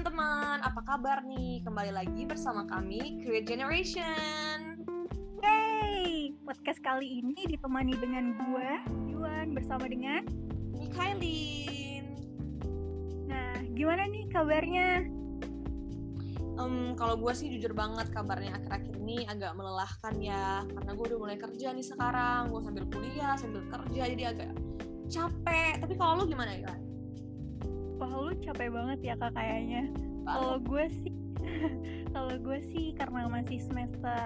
teman-teman, apa kabar nih? Kembali lagi bersama kami Create Generation. Yeay! Podcast kali ini ditemani dengan gue, Yuan, bersama dengan Mikhailin. Nah, gimana nih kabarnya? Um, kalau gue sih jujur banget kabarnya akhir-akhir ini agak melelahkan ya karena gue udah mulai kerja nih sekarang gue sambil kuliah sambil kerja jadi agak capek tapi kalau lu gimana ya Wah, lu capek banget ya kak kayaknya. Kalau gue sih, kalau gue sih karena masih semester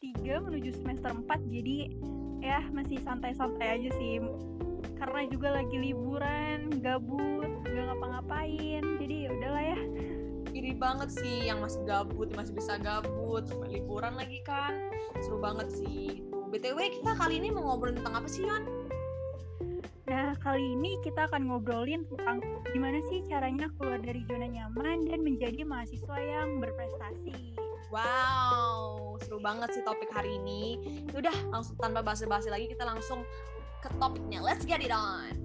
3 menuju semester 4 jadi ya masih santai-santai aja sih. Karena juga lagi liburan, gabut, gak ngapa-ngapain. Jadi ya udahlah ya. iri banget sih yang masih gabut masih bisa gabut liburan lagi kan seru banget sih btw kita kali ini mau ngobrol tentang apa sih Yon? Nah, kali ini kita akan ngobrolin tentang gimana sih caranya keluar dari zona nyaman dan menjadi mahasiswa yang berprestasi. Wow, seru banget sih topik hari ini. Udah, langsung tanpa basa-basi lagi kita langsung ke topiknya. Let's get it on.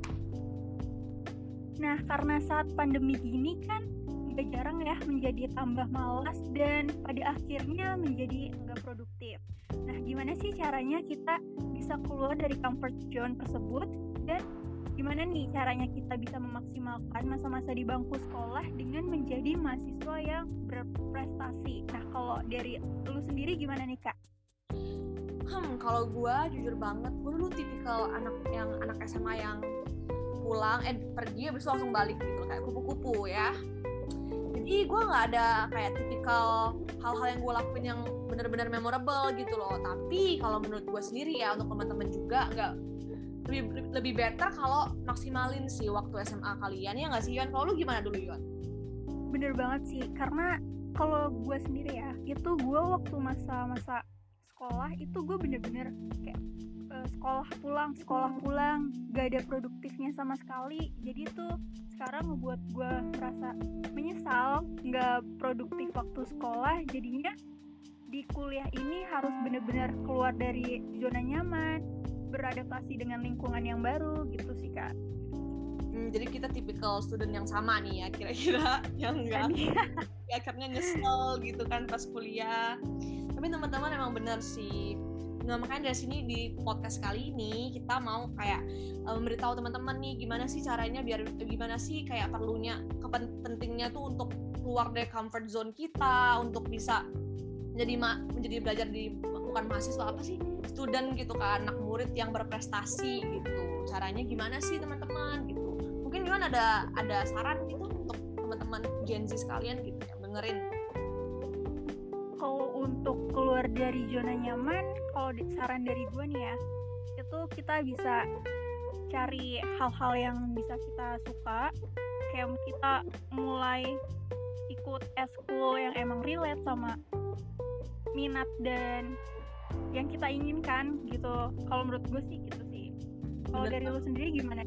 Nah, karena saat pandemi gini kan gak jarang ya menjadi tambah malas dan pada akhirnya menjadi enggak produktif. Nah, gimana sih caranya kita bisa keluar dari comfort zone tersebut dan gimana nih caranya kita bisa memaksimalkan masa-masa di bangku sekolah dengan menjadi mahasiswa yang berprestasi. Nah, kalau dari lu sendiri gimana nih, Kak? Hmm, kalau gue jujur banget, gue dulu tipikal anak yang anak SMA yang pulang, eh pergi habis itu langsung balik gitu, kayak kupu-kupu ya jadi gue nggak ada kayak tipikal hal-hal yang gue lakuin yang bener-bener memorable gitu loh tapi kalau menurut gue sendiri ya untuk teman-teman juga nggak lebih lebih better kalau maksimalin sih waktu SMA kalian ya nggak sih Yon? Kalau lu gimana dulu Yon? Bener banget sih karena kalau gue sendiri ya itu gue waktu masa-masa sekolah itu gue bener-bener kayak uh, sekolah pulang sekolah pulang gak ada produktifnya sama sekali. Jadi tuh sekarang ngebuat gue merasa menyesal nggak produktif waktu sekolah. Jadinya di kuliah ini harus bener-bener keluar dari zona nyaman beradaptasi dengan lingkungan yang baru gitu sih kak. Hmm, jadi kita tipikal student yang sama nih ya kira-kira yang enggak? Ya, akhirnya nyesel gitu kan pas kuliah. Tapi teman-teman emang bener sih. Nah makanya dari sini di podcast kali ini kita mau kayak um, memberitahu teman-teman nih gimana sih caranya biar gimana sih kayak perlunya pentingnya tuh untuk keluar dari comfort zone kita untuk bisa menjadi menjadi belajar di bukan mahasiswa apa sih student gitu kan anak murid yang berprestasi gitu. Caranya gimana sih teman-teman? Gitu. Mungkin gimana ada ada saran gitu untuk teman-teman Gen Z sekalian gitu yang dengerin. Kalau untuk keluar dari zona nyaman kalau saran dari gue nih ya itu kita bisa cari hal-hal yang bisa kita suka. Kayak kita mulai ikut eskul yang emang relate sama minat dan yang kita inginkan gitu. Kalau menurut gue sih gitu sih. Kalau dari lu sendiri gimana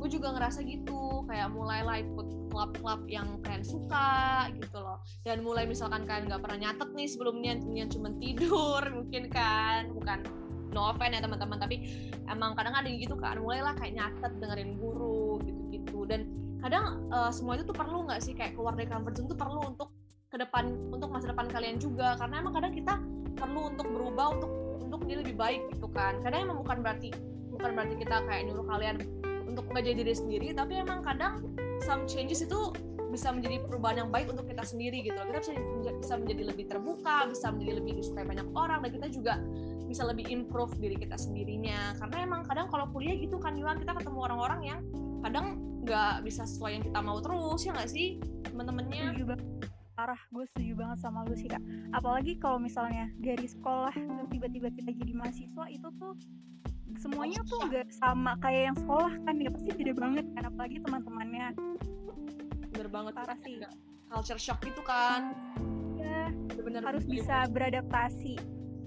gue juga ngerasa gitu. Kayak mulai lah ikut klub-klub yang kalian suka gitu loh. Dan mulai misalkan kalian nggak pernah nyatet nih sebelumnya intinya cuma tidur mungkin kan. Bukan no offense ya teman-teman. Tapi emang kadang ada gitu kan mulailah kayak nyatet dengerin guru gitu-gitu. Dan kadang uh, semua itu tuh perlu nggak sih? Kayak keluar dari comfort zone tuh perlu untuk ke depan untuk masa depan kalian juga. Karena emang kadang kita perlu untuk berubah untuk untuk menjadi lebih baik gitu kan. Kadang emang bukan berarti bukan berarti kita kayak nyuruh kalian untuk nggak jadi diri sendiri tapi emang kadang some changes itu bisa menjadi perubahan yang baik untuk kita sendiri gitu. Kita bisa bisa menjadi lebih terbuka bisa menjadi lebih disukai banyak orang dan kita juga bisa lebih improve diri kita sendirinya. Karena emang kadang kalau kuliah gitu kan Yuan kita ketemu orang-orang yang kadang nggak bisa sesuai yang kita mau terus ya nggak sih temen-temennya parah gue setuju banget sama lu sih kak. Apalagi kalau misalnya dari sekolah tiba-tiba kita jadi mahasiswa itu tuh semuanya tuh gak sama kayak yang sekolah kan ya pasti beda banget kan apalagi teman-temannya. Bener banget parah sih. Culture shock itu kan. Ya bener, harus bisa beradaptasi.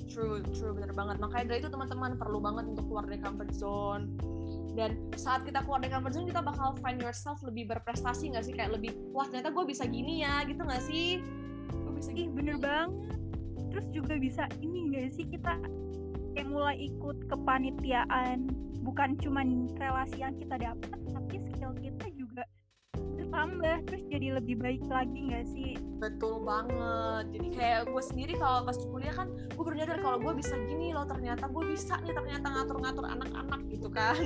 True true bener banget. Makanya dari itu teman-teman perlu banget untuk keluar dari comfort zone dan saat kita keluar dari comfort zone kita bakal find yourself lebih berprestasi nggak sih? Kayak lebih wah ternyata gue bisa gini ya gitu nggak sih? Gue bisa Ih, bener banget. Terus juga bisa ini nggak sih kita kayak mulai ikut kepanitiaan bukan cuman relasi yang kita dapat tapi skill kita juga bertambah terus jadi lebih baik lagi nggak sih? Betul banget. Jadi kayak gue sendiri kalau pas kuliah kan gue baru nyadar kalau gue bisa gini loh ternyata gue bisa nih ternyata ngatur-ngatur anak-anak gitu kan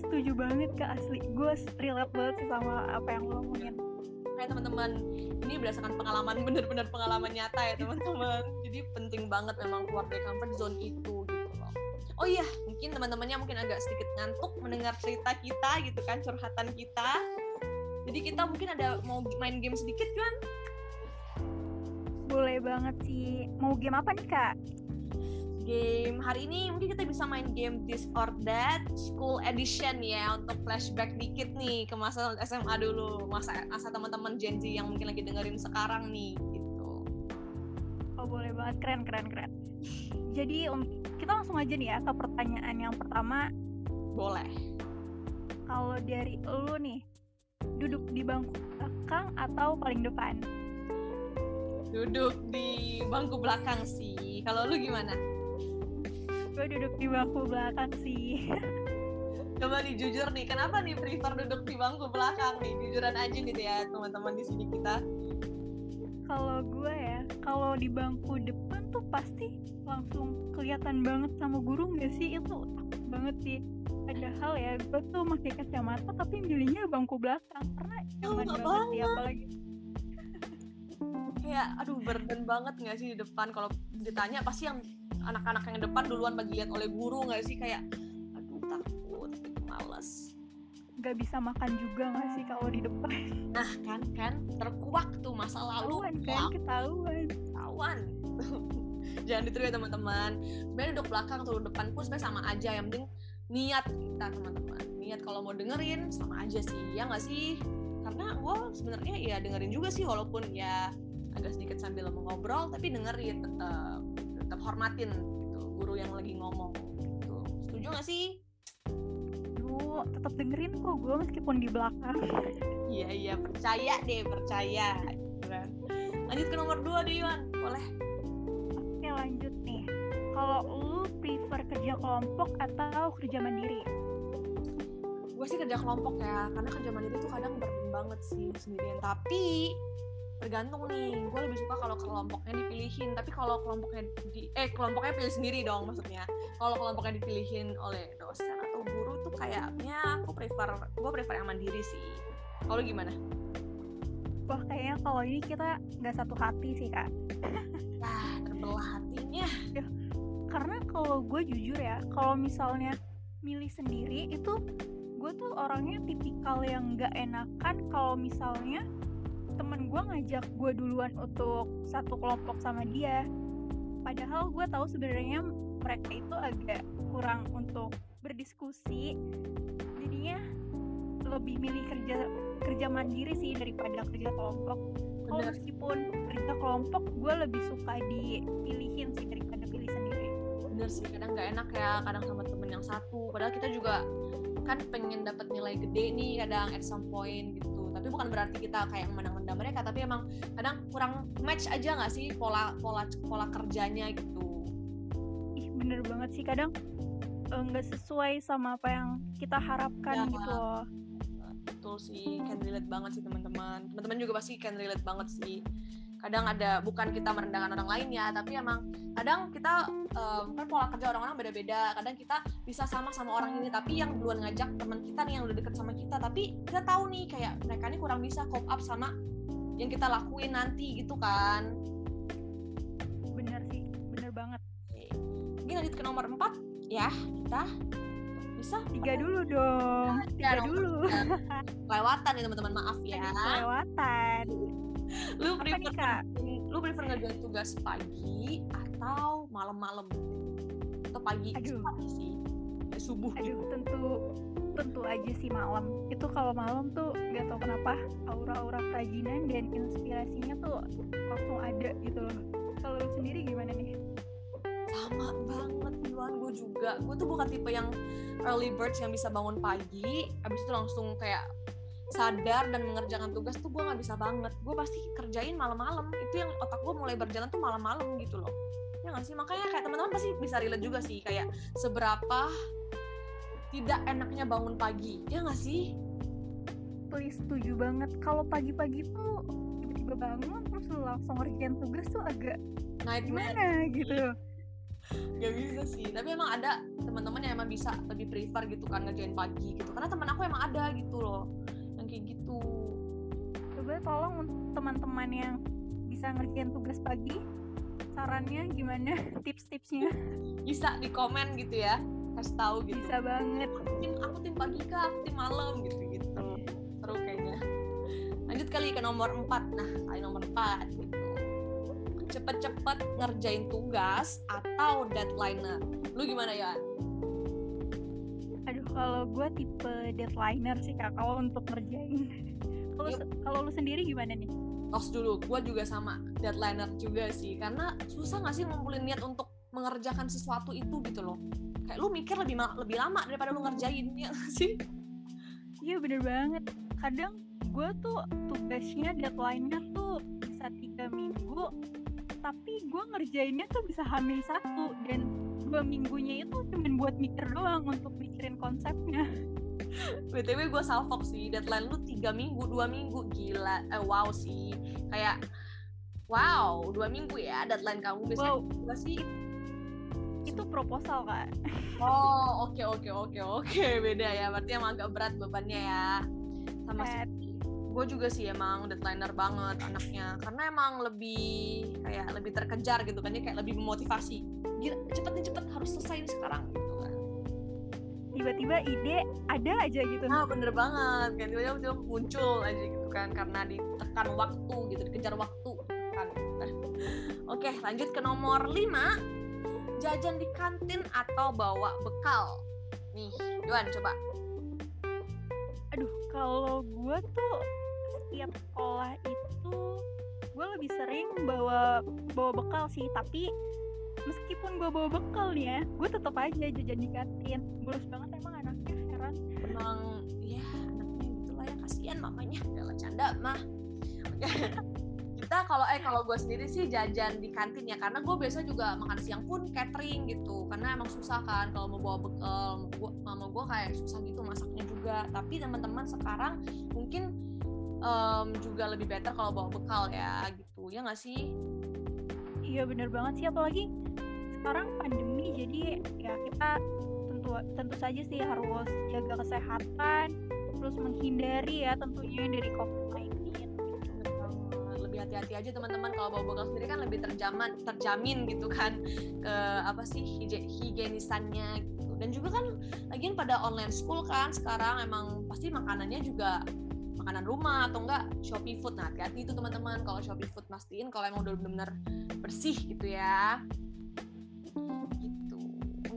setuju banget ke asli. Gue relate banget sih sama apa yang lo ngomongin kayak teman-teman ini berdasarkan pengalaman bener-bener pengalaman nyata ya teman-teman. Jadi penting banget memang keluar dari comfort zone itu gitu loh. Oh iya mungkin teman-temannya mungkin agak sedikit ngantuk mendengar cerita kita gitu kan curhatan kita. Jadi kita mungkin ada mau main game sedikit kan? Boleh banget sih. Mau game apa nih kak game. Hari ini mungkin kita bisa main game This or That School Edition ya untuk flashback dikit nih ke masa SMA dulu. Masa masa teman-teman Gen Z yang mungkin lagi dengerin sekarang nih gitu. Oh boleh banget. Keren keren keren. Jadi kita langsung aja nih ya ke pertanyaan yang pertama. Boleh. Kalau dari lu nih duduk di bangku belakang atau paling depan? Duduk di bangku belakang sih. Kalau lu gimana gue duduk di bangku belakang sih. Coba nih jujur nih kenapa nih prefer duduk di bangku belakang nih? Jujuran aja gitu ya teman-teman di sini kita. Kalau gue ya kalau di bangku depan tuh pasti langsung kelihatan banget sama guru nggak sih? Itu takut banget sih. Padahal ya gue tuh pakai kacamata tapi milihnya bangku belakang. Karena nyaman oh, banget banget. sih apalagi. Kayak aduh burden banget nggak sih di depan? Kalau ditanya pasti yang anak-anak yang depan duluan bagi lihat oleh guru nggak sih? Kayak aduh takut males. Nggak bisa makan juga nggak sih kalau di depan? Nah kan kan terkuak tuh masa lalu. Ketahuan kan ketahuan. Ketahuan. Jangan ditiru ya teman-teman. Sebenarnya duduk belakang atau depan pun sebenarnya sama aja. Yang penting niat kita teman-teman. Niat kalau mau dengerin sama aja sih. Ya nggak sih? Karena gue sebenarnya ya dengerin juga sih walaupun ya agak sedikit sambil ngobrol tapi dengerin tetap tetap hormatin gitu. Guru yang lagi ngomong gitu. Setuju gak sih? Duh, tetap dengerin kok gue meskipun di belakang. Iya iya. Percaya deh percaya. Lanjut ke nomor dua deh Iwan. Boleh. Oke lanjut nih. Kalau lu prefer kerja kelompok atau kerja mandiri? Gue sih kerja kelompok ya karena kerja mandiri tuh kadang berat banget sih sendirian. Tapi tergantung nih gue lebih suka kalau kelompoknya dipilihin tapi kalau kelompoknya di eh kelompoknya pilih sendiri dong maksudnya. Kalau kelompoknya dipilihin oleh dosen atau guru tuh kayaknya aku prefer gue prefer yang mandiri sih. Kalau gimana? Wah kayaknya kalau ini kita nggak satu hati sih kak. Nah terbelah hatinya. Ya, karena kalau gue jujur ya kalau misalnya milih sendiri itu gue tuh orangnya tipikal yang nggak enakan kalau misalnya temen gue ngajak gue duluan untuk satu kelompok sama dia. Padahal gue tahu sebenarnya mereka itu agak kurang untuk berdiskusi. Jadinya lebih milih kerja kerja mandiri sih daripada kerja kelompok. Kalau meskipun kerja kelompok gue lebih suka dipilihin sih daripada pilih sendiri. Bener sih kadang nggak enak ya kadang sama temen yang satu. Padahal kita juga kan pengen dapat nilai gede nih kadang at some point gitu tapi bukan berarti kita kayak menang-menang mereka tapi emang kadang kurang match aja nggak sih pola pola pola kerjanya gitu? Ih bener banget sih. Kadang eh, nggak uh, sesuai sama apa yang kita harapkan ya, gitu loh. Betul sih can relate banget sih teman-teman. Teman-teman juga pasti can relate banget sih kadang ada bukan kita merendahkan orang lain ya tapi emang kadang kita um, kan pola kerja orang-orang beda-beda. Kadang kita bisa sama sama orang ini tapi yang duluan ngajak teman kita nih yang udah deket sama kita. Tapi kita tahu nih kayak mereka ini kurang bisa cope up sama yang kita lakuin nanti gitu kan. Bener sih bener banget. Mungkin lanjut ke nomor 4 ya kita bisa? Tiga dulu dong tiga, tiga dulu. Lewatan ya teman-teman. Maaf ya. Lewatan lu prefer kak? lu prefer ngerjain tugas pagi atau malam-malam? Atau pagi? Aduh. pagi sih. Ya, subuh. Aduh gitu. tentu tentu aja sih malam. Itu kalau malam tuh nggak tau kenapa aura-aura kerajinan dan inspirasinya tuh langsung ada gitu loh. Kalau lu sendiri gimana nih? Sama banget Iwan gue juga. Gue tuh bukan tipe yang early birds yang bisa bangun pagi abis itu langsung kayak sadar dan mengerjakan tugas tuh gue nggak bisa banget. Gue pasti kerjain malam-malam. Itu yang otak gue mulai berjalan tuh malam-malam gitu loh. Ya nggak sih? Makanya kayak teman-teman pasti bisa relate juga sih. Kayak seberapa tidak enaknya bangun pagi. Ya nggak sih? Totally setuju banget. Kalau pagi-pagi tuh tiba-tiba bangun terus lu langsung ngerjain tugas tuh agak nightmare. gimana gitu? Gak bisa sih. Tapi emang ada teman-teman yang emang bisa lebih prefer gitu kan ngerjain pagi gitu. Karena teman aku emang ada gitu loh coba tolong untuk teman-teman yang bisa ngerjain tugas pagi sarannya gimana? Tips-tipsnya. Bisa di komen gitu ya kasih tahu gitu. Bisa banget. Aku tim aku tim pagi kak aku tim malam gitu gitu. Seru kayaknya. Lanjut kali ke nomor 4 nah kali nomor 4 gitu. Cepet-cepet ngerjain tugas atau deadlineer lu gimana ya aduh kalau gue tipe deadlineer sih kak kalau untuk ngerjain se- kalau lu sendiri gimana nih? Tos dulu gue juga sama. Deadlineer juga sih karena susah gak sih ngumpulin niat untuk mengerjakan sesuatu itu gitu loh. Kayak lu mikir lebih lebih lama daripada lu ngerjain ya sih? Iya bener banget. Kadang gue tuh tugasnya deadline-nya tuh bisa tiga minggu tapi gue ngerjainnya tuh bisa hamil satu dan dua minggunya itu cuma buat mikir doang untuk mikirin konsepnya btw gue salfok sih deadline lu tiga minggu dua minggu. Gila eh wow sih. Kayak wow dua minggu ya deadline kamu. Biasanya wow. gua sih itu proposal kak. Oh oke oke oke oke. Beda ya berarti emang agak berat bebannya ya. Sama sih gue juga sih emang deadlineer banget anaknya. Karena emang lebih kayak lebih terkejar gitu kan dia kayak lebih memotivasi. Gila cepet nih cepet harus selesai sekarang gitu tiba-tiba ide ada aja gitu. Nah bener banget. Kan tiba-tiba tiba muncul aja gitu kan karena ditekan waktu gitu dikejar waktu kan. Oke lanjut ke nomor 5 jajan di kantin atau bawa bekal? Nih Yuan coba. Aduh kalau gue tuh setiap sekolah itu gue lebih sering bawa bawa bekal sih tapi meskipun gue bawa bekal ya gue tetap aja jajan di kantin. Bolos banget emang anaknya heran emang ya anaknya gitulah ya kasihan mamanya. Udah canda mah. Kita kalau eh kalau gue sendiri sih jajan di kantin ya karena gue biasa juga makan siang pun catering gitu. Karena emang susah kan kalau mau bawa bekal. Gua, mama gue kayak susah gitu masaknya juga. Tapi teman-teman sekarang mungkin em, juga lebih better kalau bawa bekal ya gitu. Ya nggak sih? Iya bener banget sih. Apalagi sekarang pandemi jadi ya kita tentu tentu saja sih harus jaga kesehatan terus menghindari ya tentunya dari covid-19 Bener banget. lebih hati-hati aja teman-teman. Kalau bawa bekal sendiri kan lebih terjamin terjamin gitu kan ke apa sih higienisannya gitu. Dan juga kan lagian pada online school kan sekarang emang pasti makanannya juga makanan rumah atau enggak Shopee Food. Nah hati-hati itu teman-teman. Kalau Shopee Food pastiin kalau emang udah benar-benar bersih gitu ya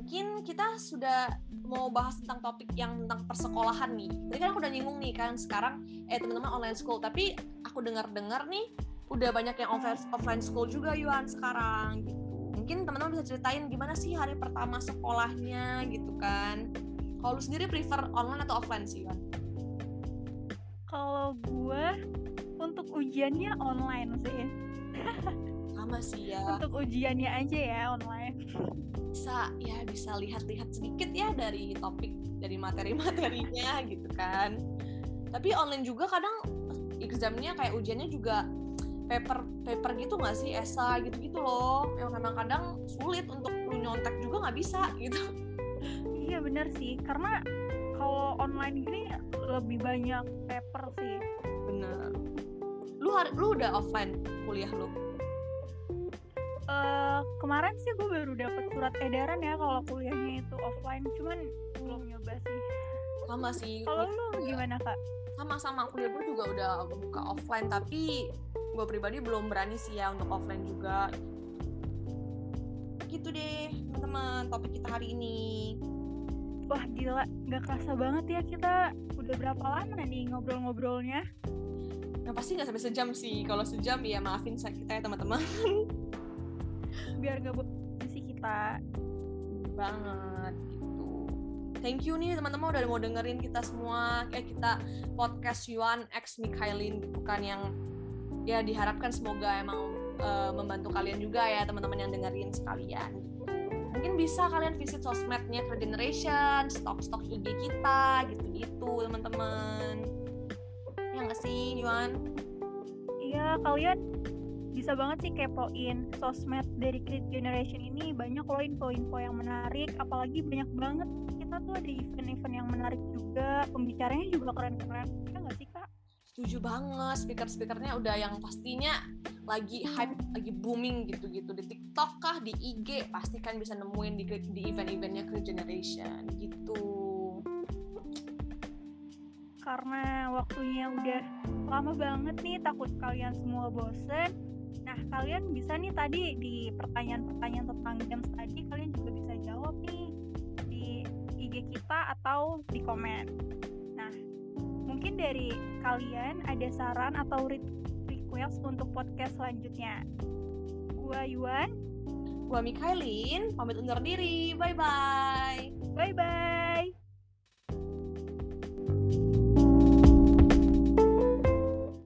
mungkin kita sudah mau bahas tentang topik yang tentang persekolahan nih. Tadi kan aku udah nyinggung nih kan sekarang eh teman-teman online school. Tapi aku dengar-dengar nih udah banyak yang offline, offline school juga Yuan sekarang. Mungkin teman-teman bisa ceritain gimana sih hari pertama sekolahnya gitu kan? Kalau lu sendiri prefer online atau offline sih Yuan? Kalau gue untuk ujiannya online sih. Sama sih ya. Untuk ujiannya aja ya online. Bisa ya bisa lihat-lihat sedikit ya dari topik dari materi-materinya gitu kan. Tapi online juga kadang examnya kayak ujiannya juga paper paper gitu nggak sih? Esai gitu gitu loh. Yang memang kadang sulit untuk lu nyontek juga nggak bisa gitu. Iya bener sih. Karena kalau online gini lebih banyak paper sih lu udah offline kuliah lu? Eh kemarin sih gue baru dapat surat edaran ya kalau kuliahnya itu offline cuman belum nyoba sih. Sama sih. Kalau lu gimana kak? Sama-sama kuliah gue juga udah buka offline tapi gue pribadi belum berani sih ya untuk offline juga. Gitu deh teman-teman topik kita hari ini. Wah gila. Nggak kerasa banget ya kita. Udah berapa lama nih ngobrol-ngobrolnya yang pasti nggak sampai sejam sih. Kalau sejam ya maafin saya kita ya teman-teman. Biar gak bosan sih kita. Banget gitu. Thank you nih teman-teman udah mau dengerin kita semua. Kayak kita podcast Yuan X Mikhailin gitu kan yang ya diharapkan semoga emang eh, membantu kalian juga ya teman-teman yang dengerin sekalian. Gitu mungkin bisa kalian visit sosmednya Ke Generation stok-stok IG kita gitu-gitu teman-teman ya nggak sih Yuan. Iya kalian bisa banget sih kepoin sosmed dari Create Generation ini. Banyak loh info-info yang menarik. Apalagi banyak banget. Kita tuh ada event-event yang menarik juga. Pembicaranya juga keren-keren. Ya nggak sih kak? Setuju banget. Speaker-speakernya udah yang pastinya lagi hype lagi booming gitu-gitu. Di TikTok kah di IG pasti kan bisa nemuin di di event-eventnya Create Generation. Gitu karena waktunya udah lama banget nih takut kalian semua bosen Nah, kalian bisa nih tadi di pertanyaan-pertanyaan tentang games tadi kalian juga bisa jawab nih di IG kita atau di komen. Nah, mungkin dari kalian ada saran atau request untuk podcast selanjutnya. Gua Yuan, gua Mikailin, pamit undur diri. Bye bye. Bye bye.